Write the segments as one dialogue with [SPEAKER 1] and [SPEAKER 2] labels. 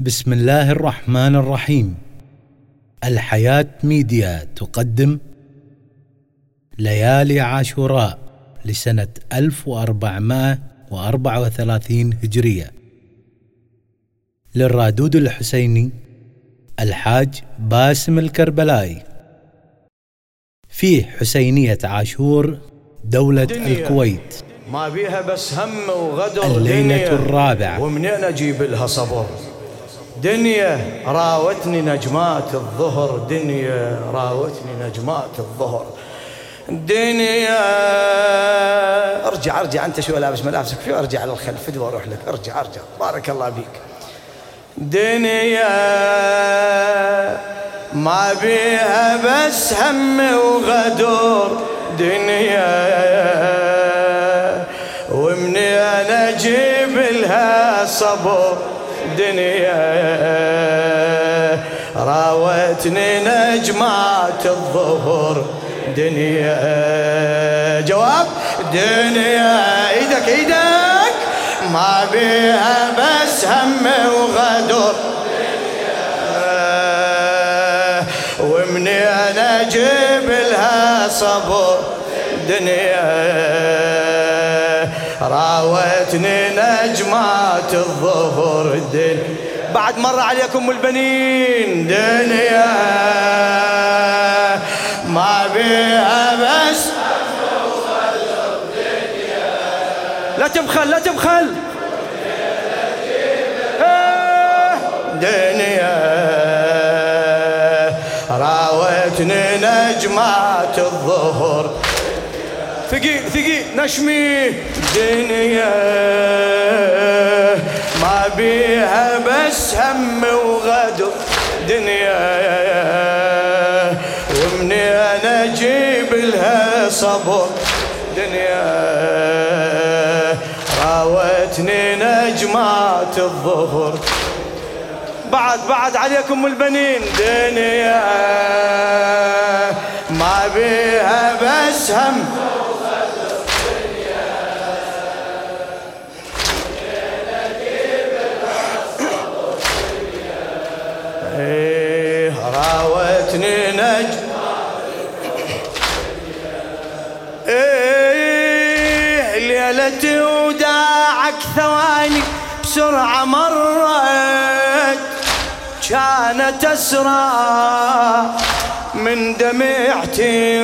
[SPEAKER 1] بسم الله الرحمن الرحيم. الحياة ميديا تقدم. ليالي عاشوراء لسنة 1434 هجرية. للرادود الحسيني الحاج باسم الكربلائي في حسينية عاشور دولة الكويت.
[SPEAKER 2] ما بيها بس هم وغدر
[SPEAKER 1] الليلة الرابعة.
[SPEAKER 2] ومنين أجيب لها صبر دنيا راوتني نجمات الظهر دنيا راوتني نجمات الظهر. دنيا ارجع ارجع انت شو لابس؟ ملابسك في ارجع للخلف فدوى وأروح لك. ارجع ارجع. بارك الله بيك دنيا ما بيها بس هم وغدر دنيا ومني أنا أجيب لها صبر دنيا راوتني نجمات الظهر دنيا. جواب؟ دنيا. إيدك إيدك. ما بيها بس هم وغدر ومني أنا أجيب لها صبر دنيا. راوتني نجمات الظهر الدن بعد مر عليكم البنين دنيا. ما بيها بس. لا تبخل لا تبخل. دنيا. راوتني نجمات الظهر ثقيل ثقيل نشمي دنيا. ما بيها بس هم وغدر دنيا. ومني أنا أجيب لها صبر دنيا. راوتني نجمات الظهر. بعد بعد عليكم البنين دنيا. ما بيها بس هم ثواني بسرعة مرت كانت أسرع من دمعتي.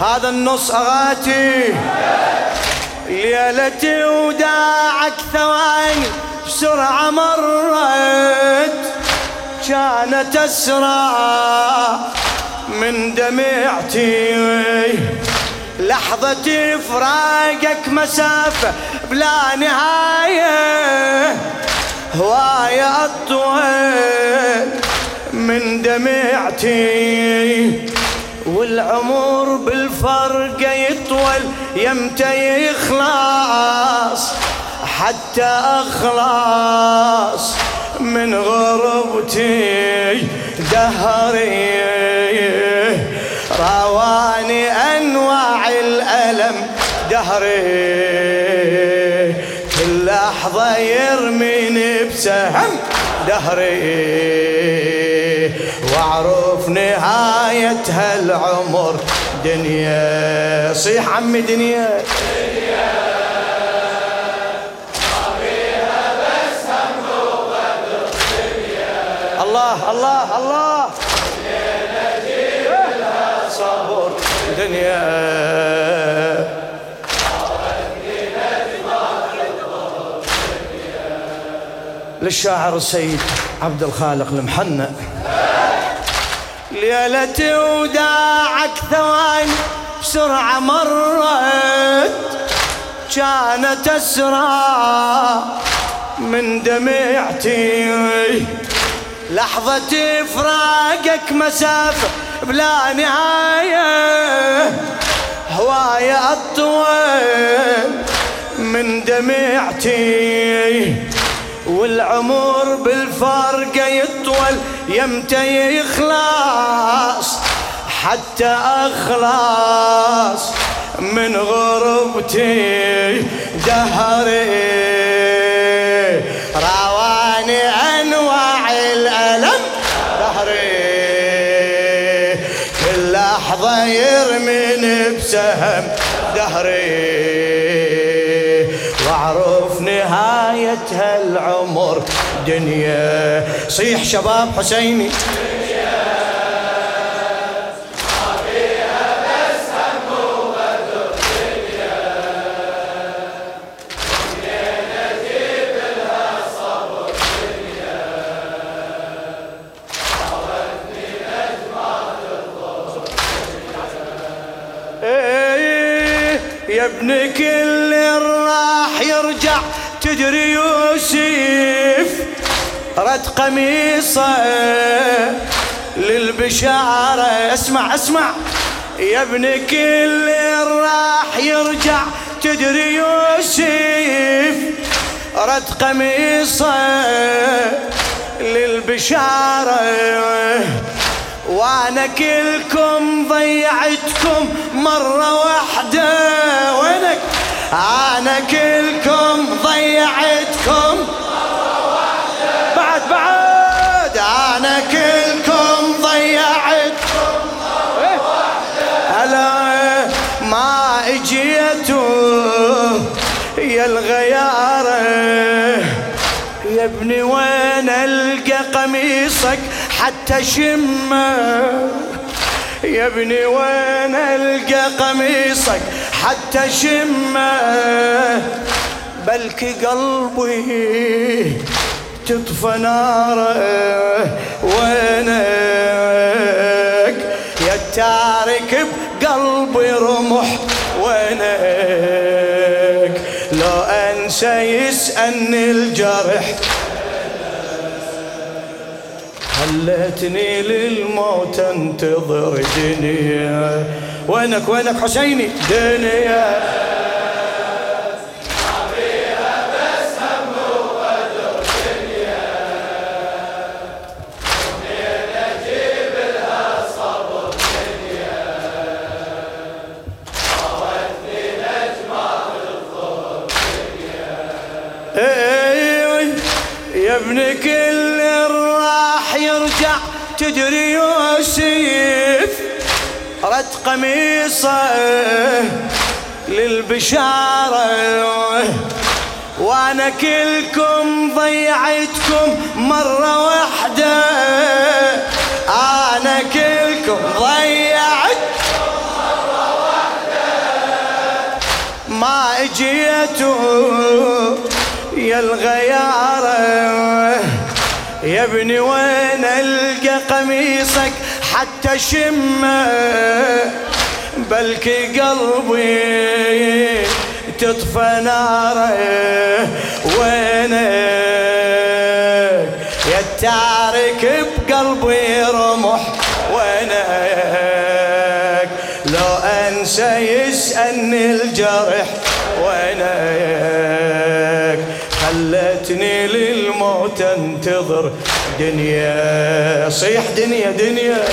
[SPEAKER 2] هذا النص أغاتي. ليلتي وداعك ثواني بسرعة مرت كانت أسرع من دمعتي. لحظة فراقك مسافة بلا نهاية هواية أطول من دمعتي. والعمر بالفرق يطول يمتى يخلص حتى أخلص من غربتي. دهري رواني أنواع الألم دهري. لحظة يرميني بسهم دهري. واعرف نهاية هالعمر. دنيا صيح عمي دنيا. الله الله الله. صبر دنيا. للشاعر السيد عبد الخالق المحنى. ليلتي وداعك ثواني بسرعة مرت. كانت أسرع من دمعتي. لحظة فراقك مسافة بلا نهاية. هواية أطول من دمعتي. والعمر بالفارقة يطول يمتى يخلص حتى أخلص من غربتي دهري. رواني أنواع الألم دهري. كل لحظة يرمي نفسهم هالعمر دنيا. صيح شباب حسيني. ابن كل راح يرجع. تدري يوسف رد قميصه للبشارة. اسمع اسمع. يا ابن كل راح يرجع. تدري يوسف رد قميصه للبشارة. وأنا كلكم ضيعتكم مرة واحدة. وينك؟ أنا كلكم واحدة بعد بعد أنا كلكم ضيعتكم. هلا ما اجيتوا يا الغيارة. يا ابني وين ألقى قميصك حتى شمه؟ يا ابني وين ألقى قميصك حتى شمه؟ بلكي قلبي تطفى ناره وينك. يا التارك بقلبي رمح وينك. لو أنسى يسألني الجرح. خلتني للموت أنتظر دنيا. وينك وينك حسيني؟ دنيا. تدري يوسف رد قميصه للبشارة. وأنا كلكم ضيعتكم مرة واحدة. أنا كلكم ضيعت مرة واحدة ما اجيتوا يا الغيارة. يا ابني وين ألقى قميصك حتى شمه؟ بلكي قلبي تطفى ناره. وينك يا التارك بقلبي رمح؟ وينك لو أنسى يسألني الجرح؟ وينك خلتني للموت انتظر دنيا صيح دنيا دنيا.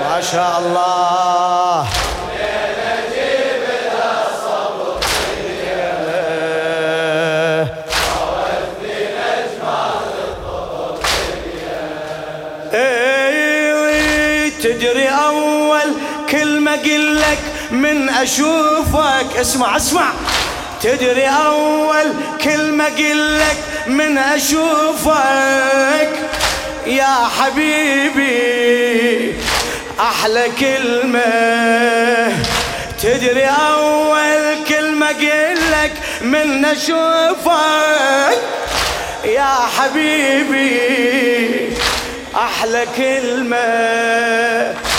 [SPEAKER 2] ما شاء الله. إيه، تدري أول كلمة قلك. من أشوفك. اسمع اسمع. تدري أول كلمة قلك من أشوفك؟ يا حبيبي أحلى كلمة. تدري أول كلمة قلك من أشوفك؟ يا حبيبي أحلى كلمة.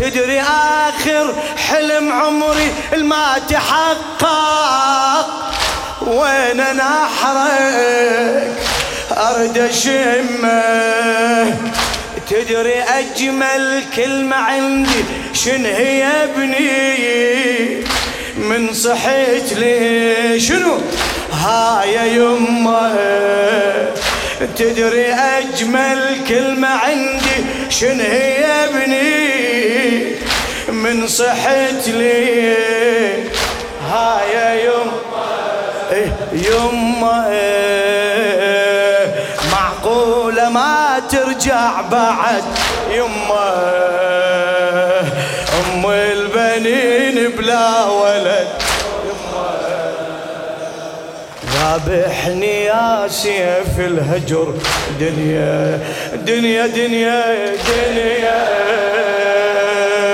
[SPEAKER 2] تدري آخر حلم عمري ما تحقق وين أنا أحرق؟ أرد أشمه. تدري أجمل كلمة عندي شن هي ابني؟ من صحيت لي شنو؟ هاي يمه. تدري أجمل كلمة عندي شن هي ابني؟ من صحت لي. هاي يا يمه إيه إيه. معقولة ما ترجع بعد يمه البنين بلا ولد. ذابحني يا سيف الهجر. دنيا دنيا دنيا دنيا. تدري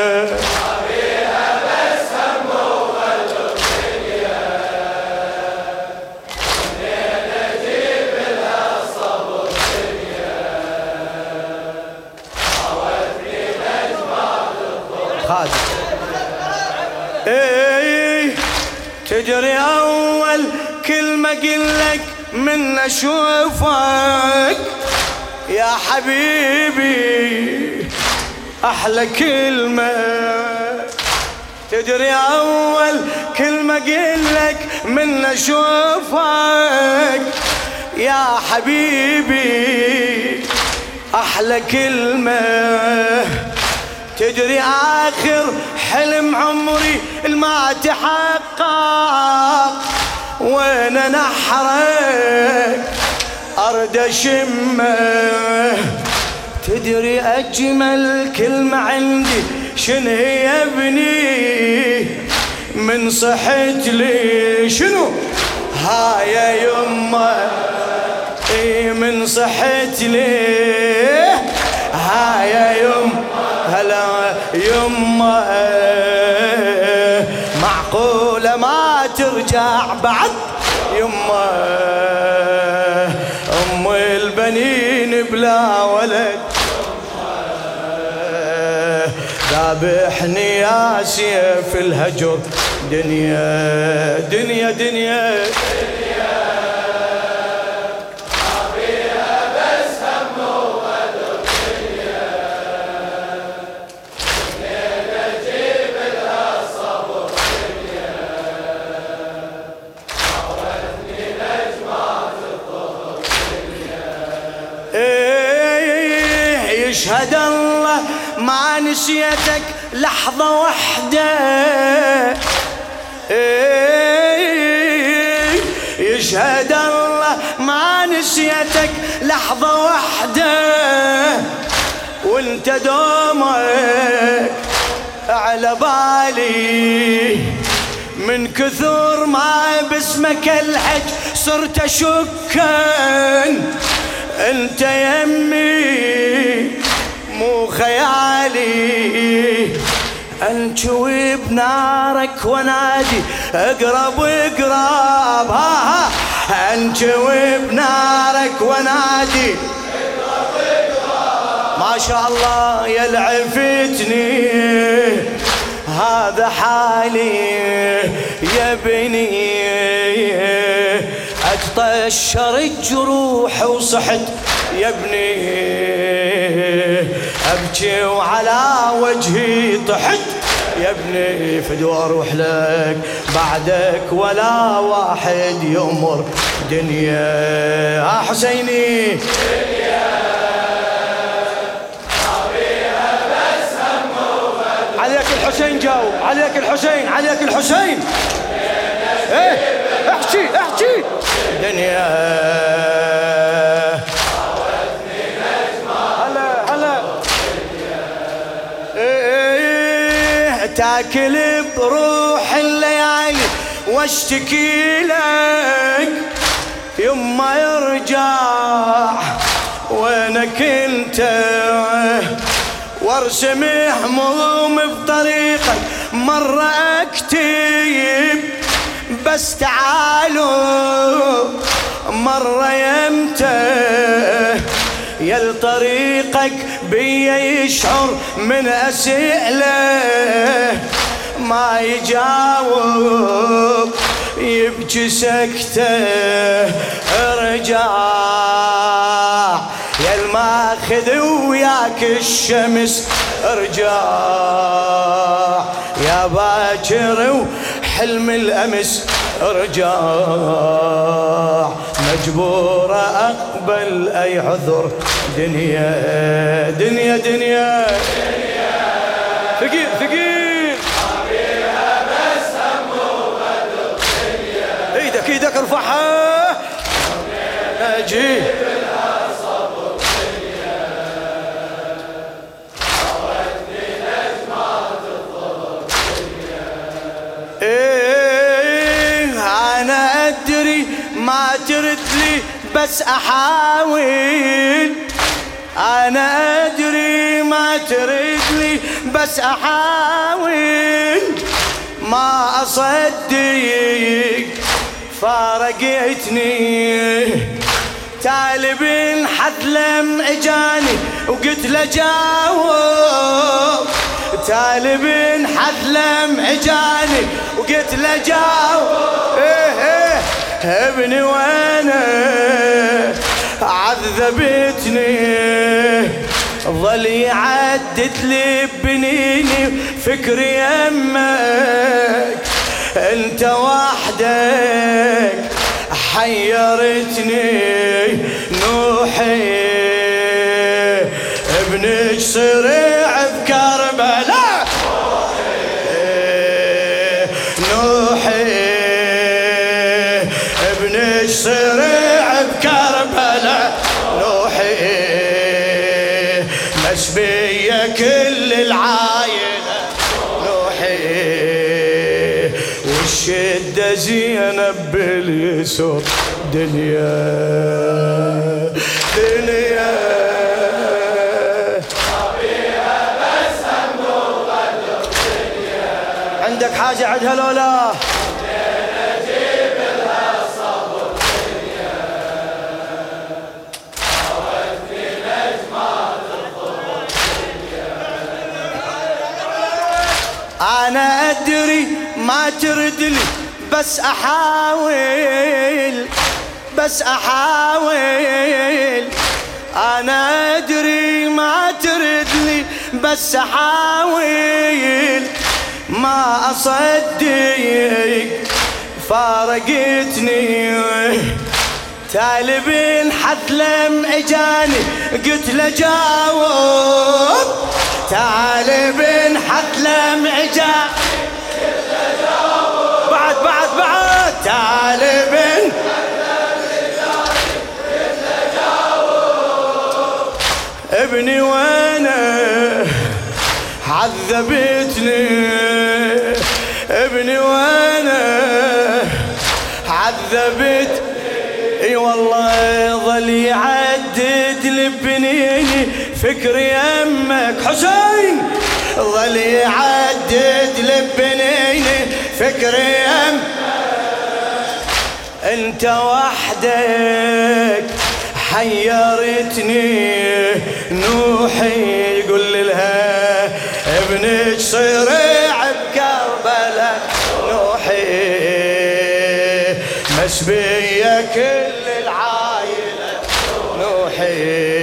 [SPEAKER 2] أول كلمة قلك من أشوفك. يا حبيبي أحلى كلمة. تدري أول كلمة قلك من أشوفك. يا حبيبي أحلى كلمة. تدري آخر حلم عمري الما تحقق. وين نحرك؟ أرد أشمه تدري أجمل كلمة عندي شنو هي ابني؟ من صحت لي شنو؟ هاي يمة. إي من صحت لي. هاي يمه هلا يمة. ترجع بعد. يمه أم البنين بلا ولد. ذابحني يا سيف الهجر. دنيا دنيا دنيا. نسيتك لحظة واحدة. يشهد الله ما نسيتك لحظة واحدة. وانت دومك على بالي. من كثر ما باسمك الحج صرت اشكن أنت يمي مو خيالي انجوي بنارك ونادي اقرب اقرب ها ها. انجوي بنارك ونادي. ما شاء الله يا العفتني هذا حالي يا بني. اتطشر الجروح وصحت يا ابني. أبكي وعلى وجهي طحت يا ابني فدو أروح لك بعدك ولا واحد يمر. دنيا حسيني. عليك الحسين جاوب عليك الحسين. عليك الحسين. إيه احكي احكي. دنيا تاكل بروح الليالي واشتكي لك يما يرجع وينك انت. وارسم هموم بطريقك مرة اكتب بس تعالوا مرة يمتى. يا طريقك بيا يشعر من أسئلة. ما يجاوب يبكي سكتة. ارجع يا الماخذ وياك الشمس. ارجع يا باكر وحلم الأمس. ارجع مجبور أقبل أي عذر. دنيا دنيا دنيا. ثقيل ما ترد لي بس أحاول. أنا أدري ما ترد لي بس أحاول. ما أصدق فارقتني. بن حذلم إجاني وقلت له جاوب. تالي بن حذلم إجاني وقلت له جاوب. إيه إيه. ابني وأنا عذبتني. ظل يعدد لي بنيني فكري يمك انت وحدك حيرتني. باليسر دنيا. دنيا. عندك حاجة عندها لولا أنا أدري ما ترد لي بس أحاول بس أحاول. أنا أدري ما ترد لي بس أحاول. ما اصدق فارقتني. بن حثلم إجاني قلت له جاوب. تالي بن حثلم إجاني. عذبتني ابني وأنا عذبت إي والله ظل يعدد لبنيني فكري يمك حسين. ظل يعدد لبنيني فكري يمك أنت وحدك حيرتني نوحي ابنك صريع بكربلاء نوحي. مسبية كل العايلة نوحي.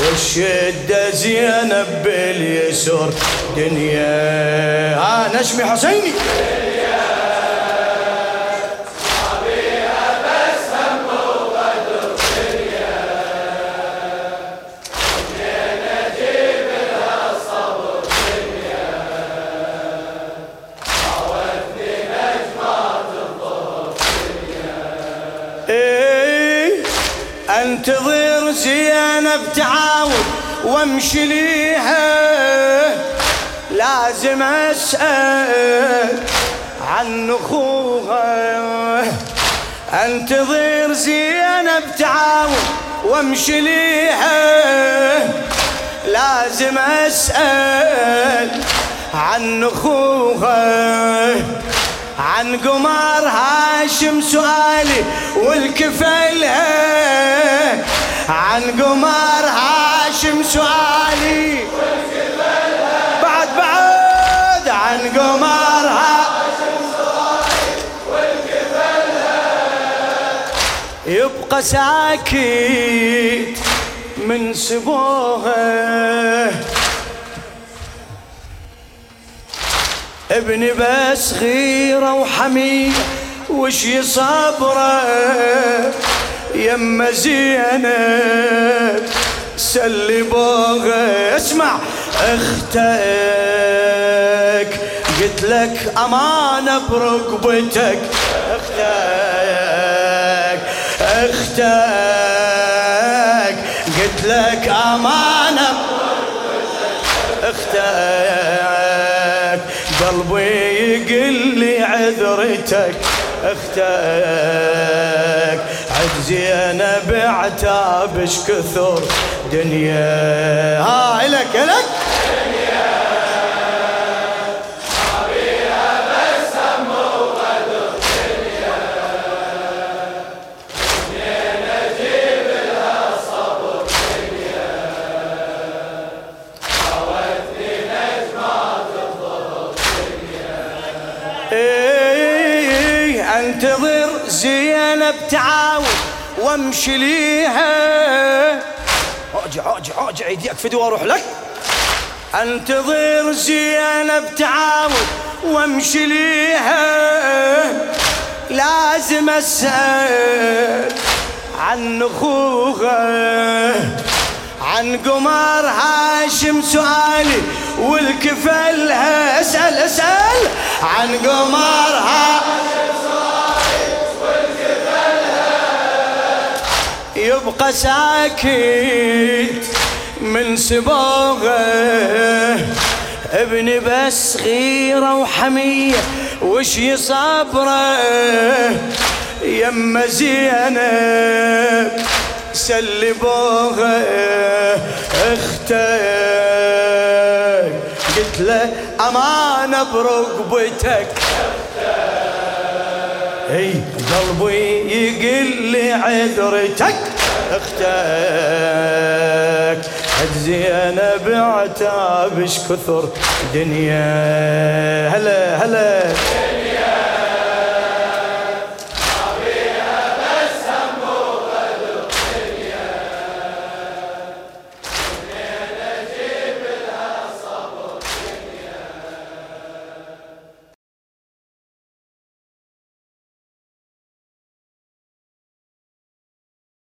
[SPEAKER 2] والشدة زينب باليسر دنيا. ها نشمي حسيني. انتظر زينب تعاود وامشي ليها. لازم اسأل عن أخوها. انتظر زينب تعاود وامشي ليها. لازم اسأل عن أخوها. عن قمر هاشم سؤالي والكفلها عن قمر هاشم سؤالي بعد بعد. عن قمر هاشم يبقى ساكت من سبوها ابني بس غيرة وحمية وش يصبره يما زينب سلبوها اسمع أختك قلت لك أمانة بركبتك. أختك أختك قلت لك أمانة عذرتك أختك. عجزي أنا بعتابش كثر دنيا. ها إلك إلك. تعاود وامشي ليها. ارجع ارجع ارجع ايديك فدوى وأروح لك. انتظر زينب تعاود وامشي ليها. لازم اسأل عن اخوها عن قمر هاشم سؤالي والكفلها اسأل اسأل عن قمر هاشم يبقى ساكت من سبوغه ابني بس غيرة وحمية وش يصبره يما زينب سلبوها أختك قلت له أمانة برقبتك. إي قلبي يقل لي عذرتك. أختك. حج زينب عتابش كثر دنيا. هلا هلا.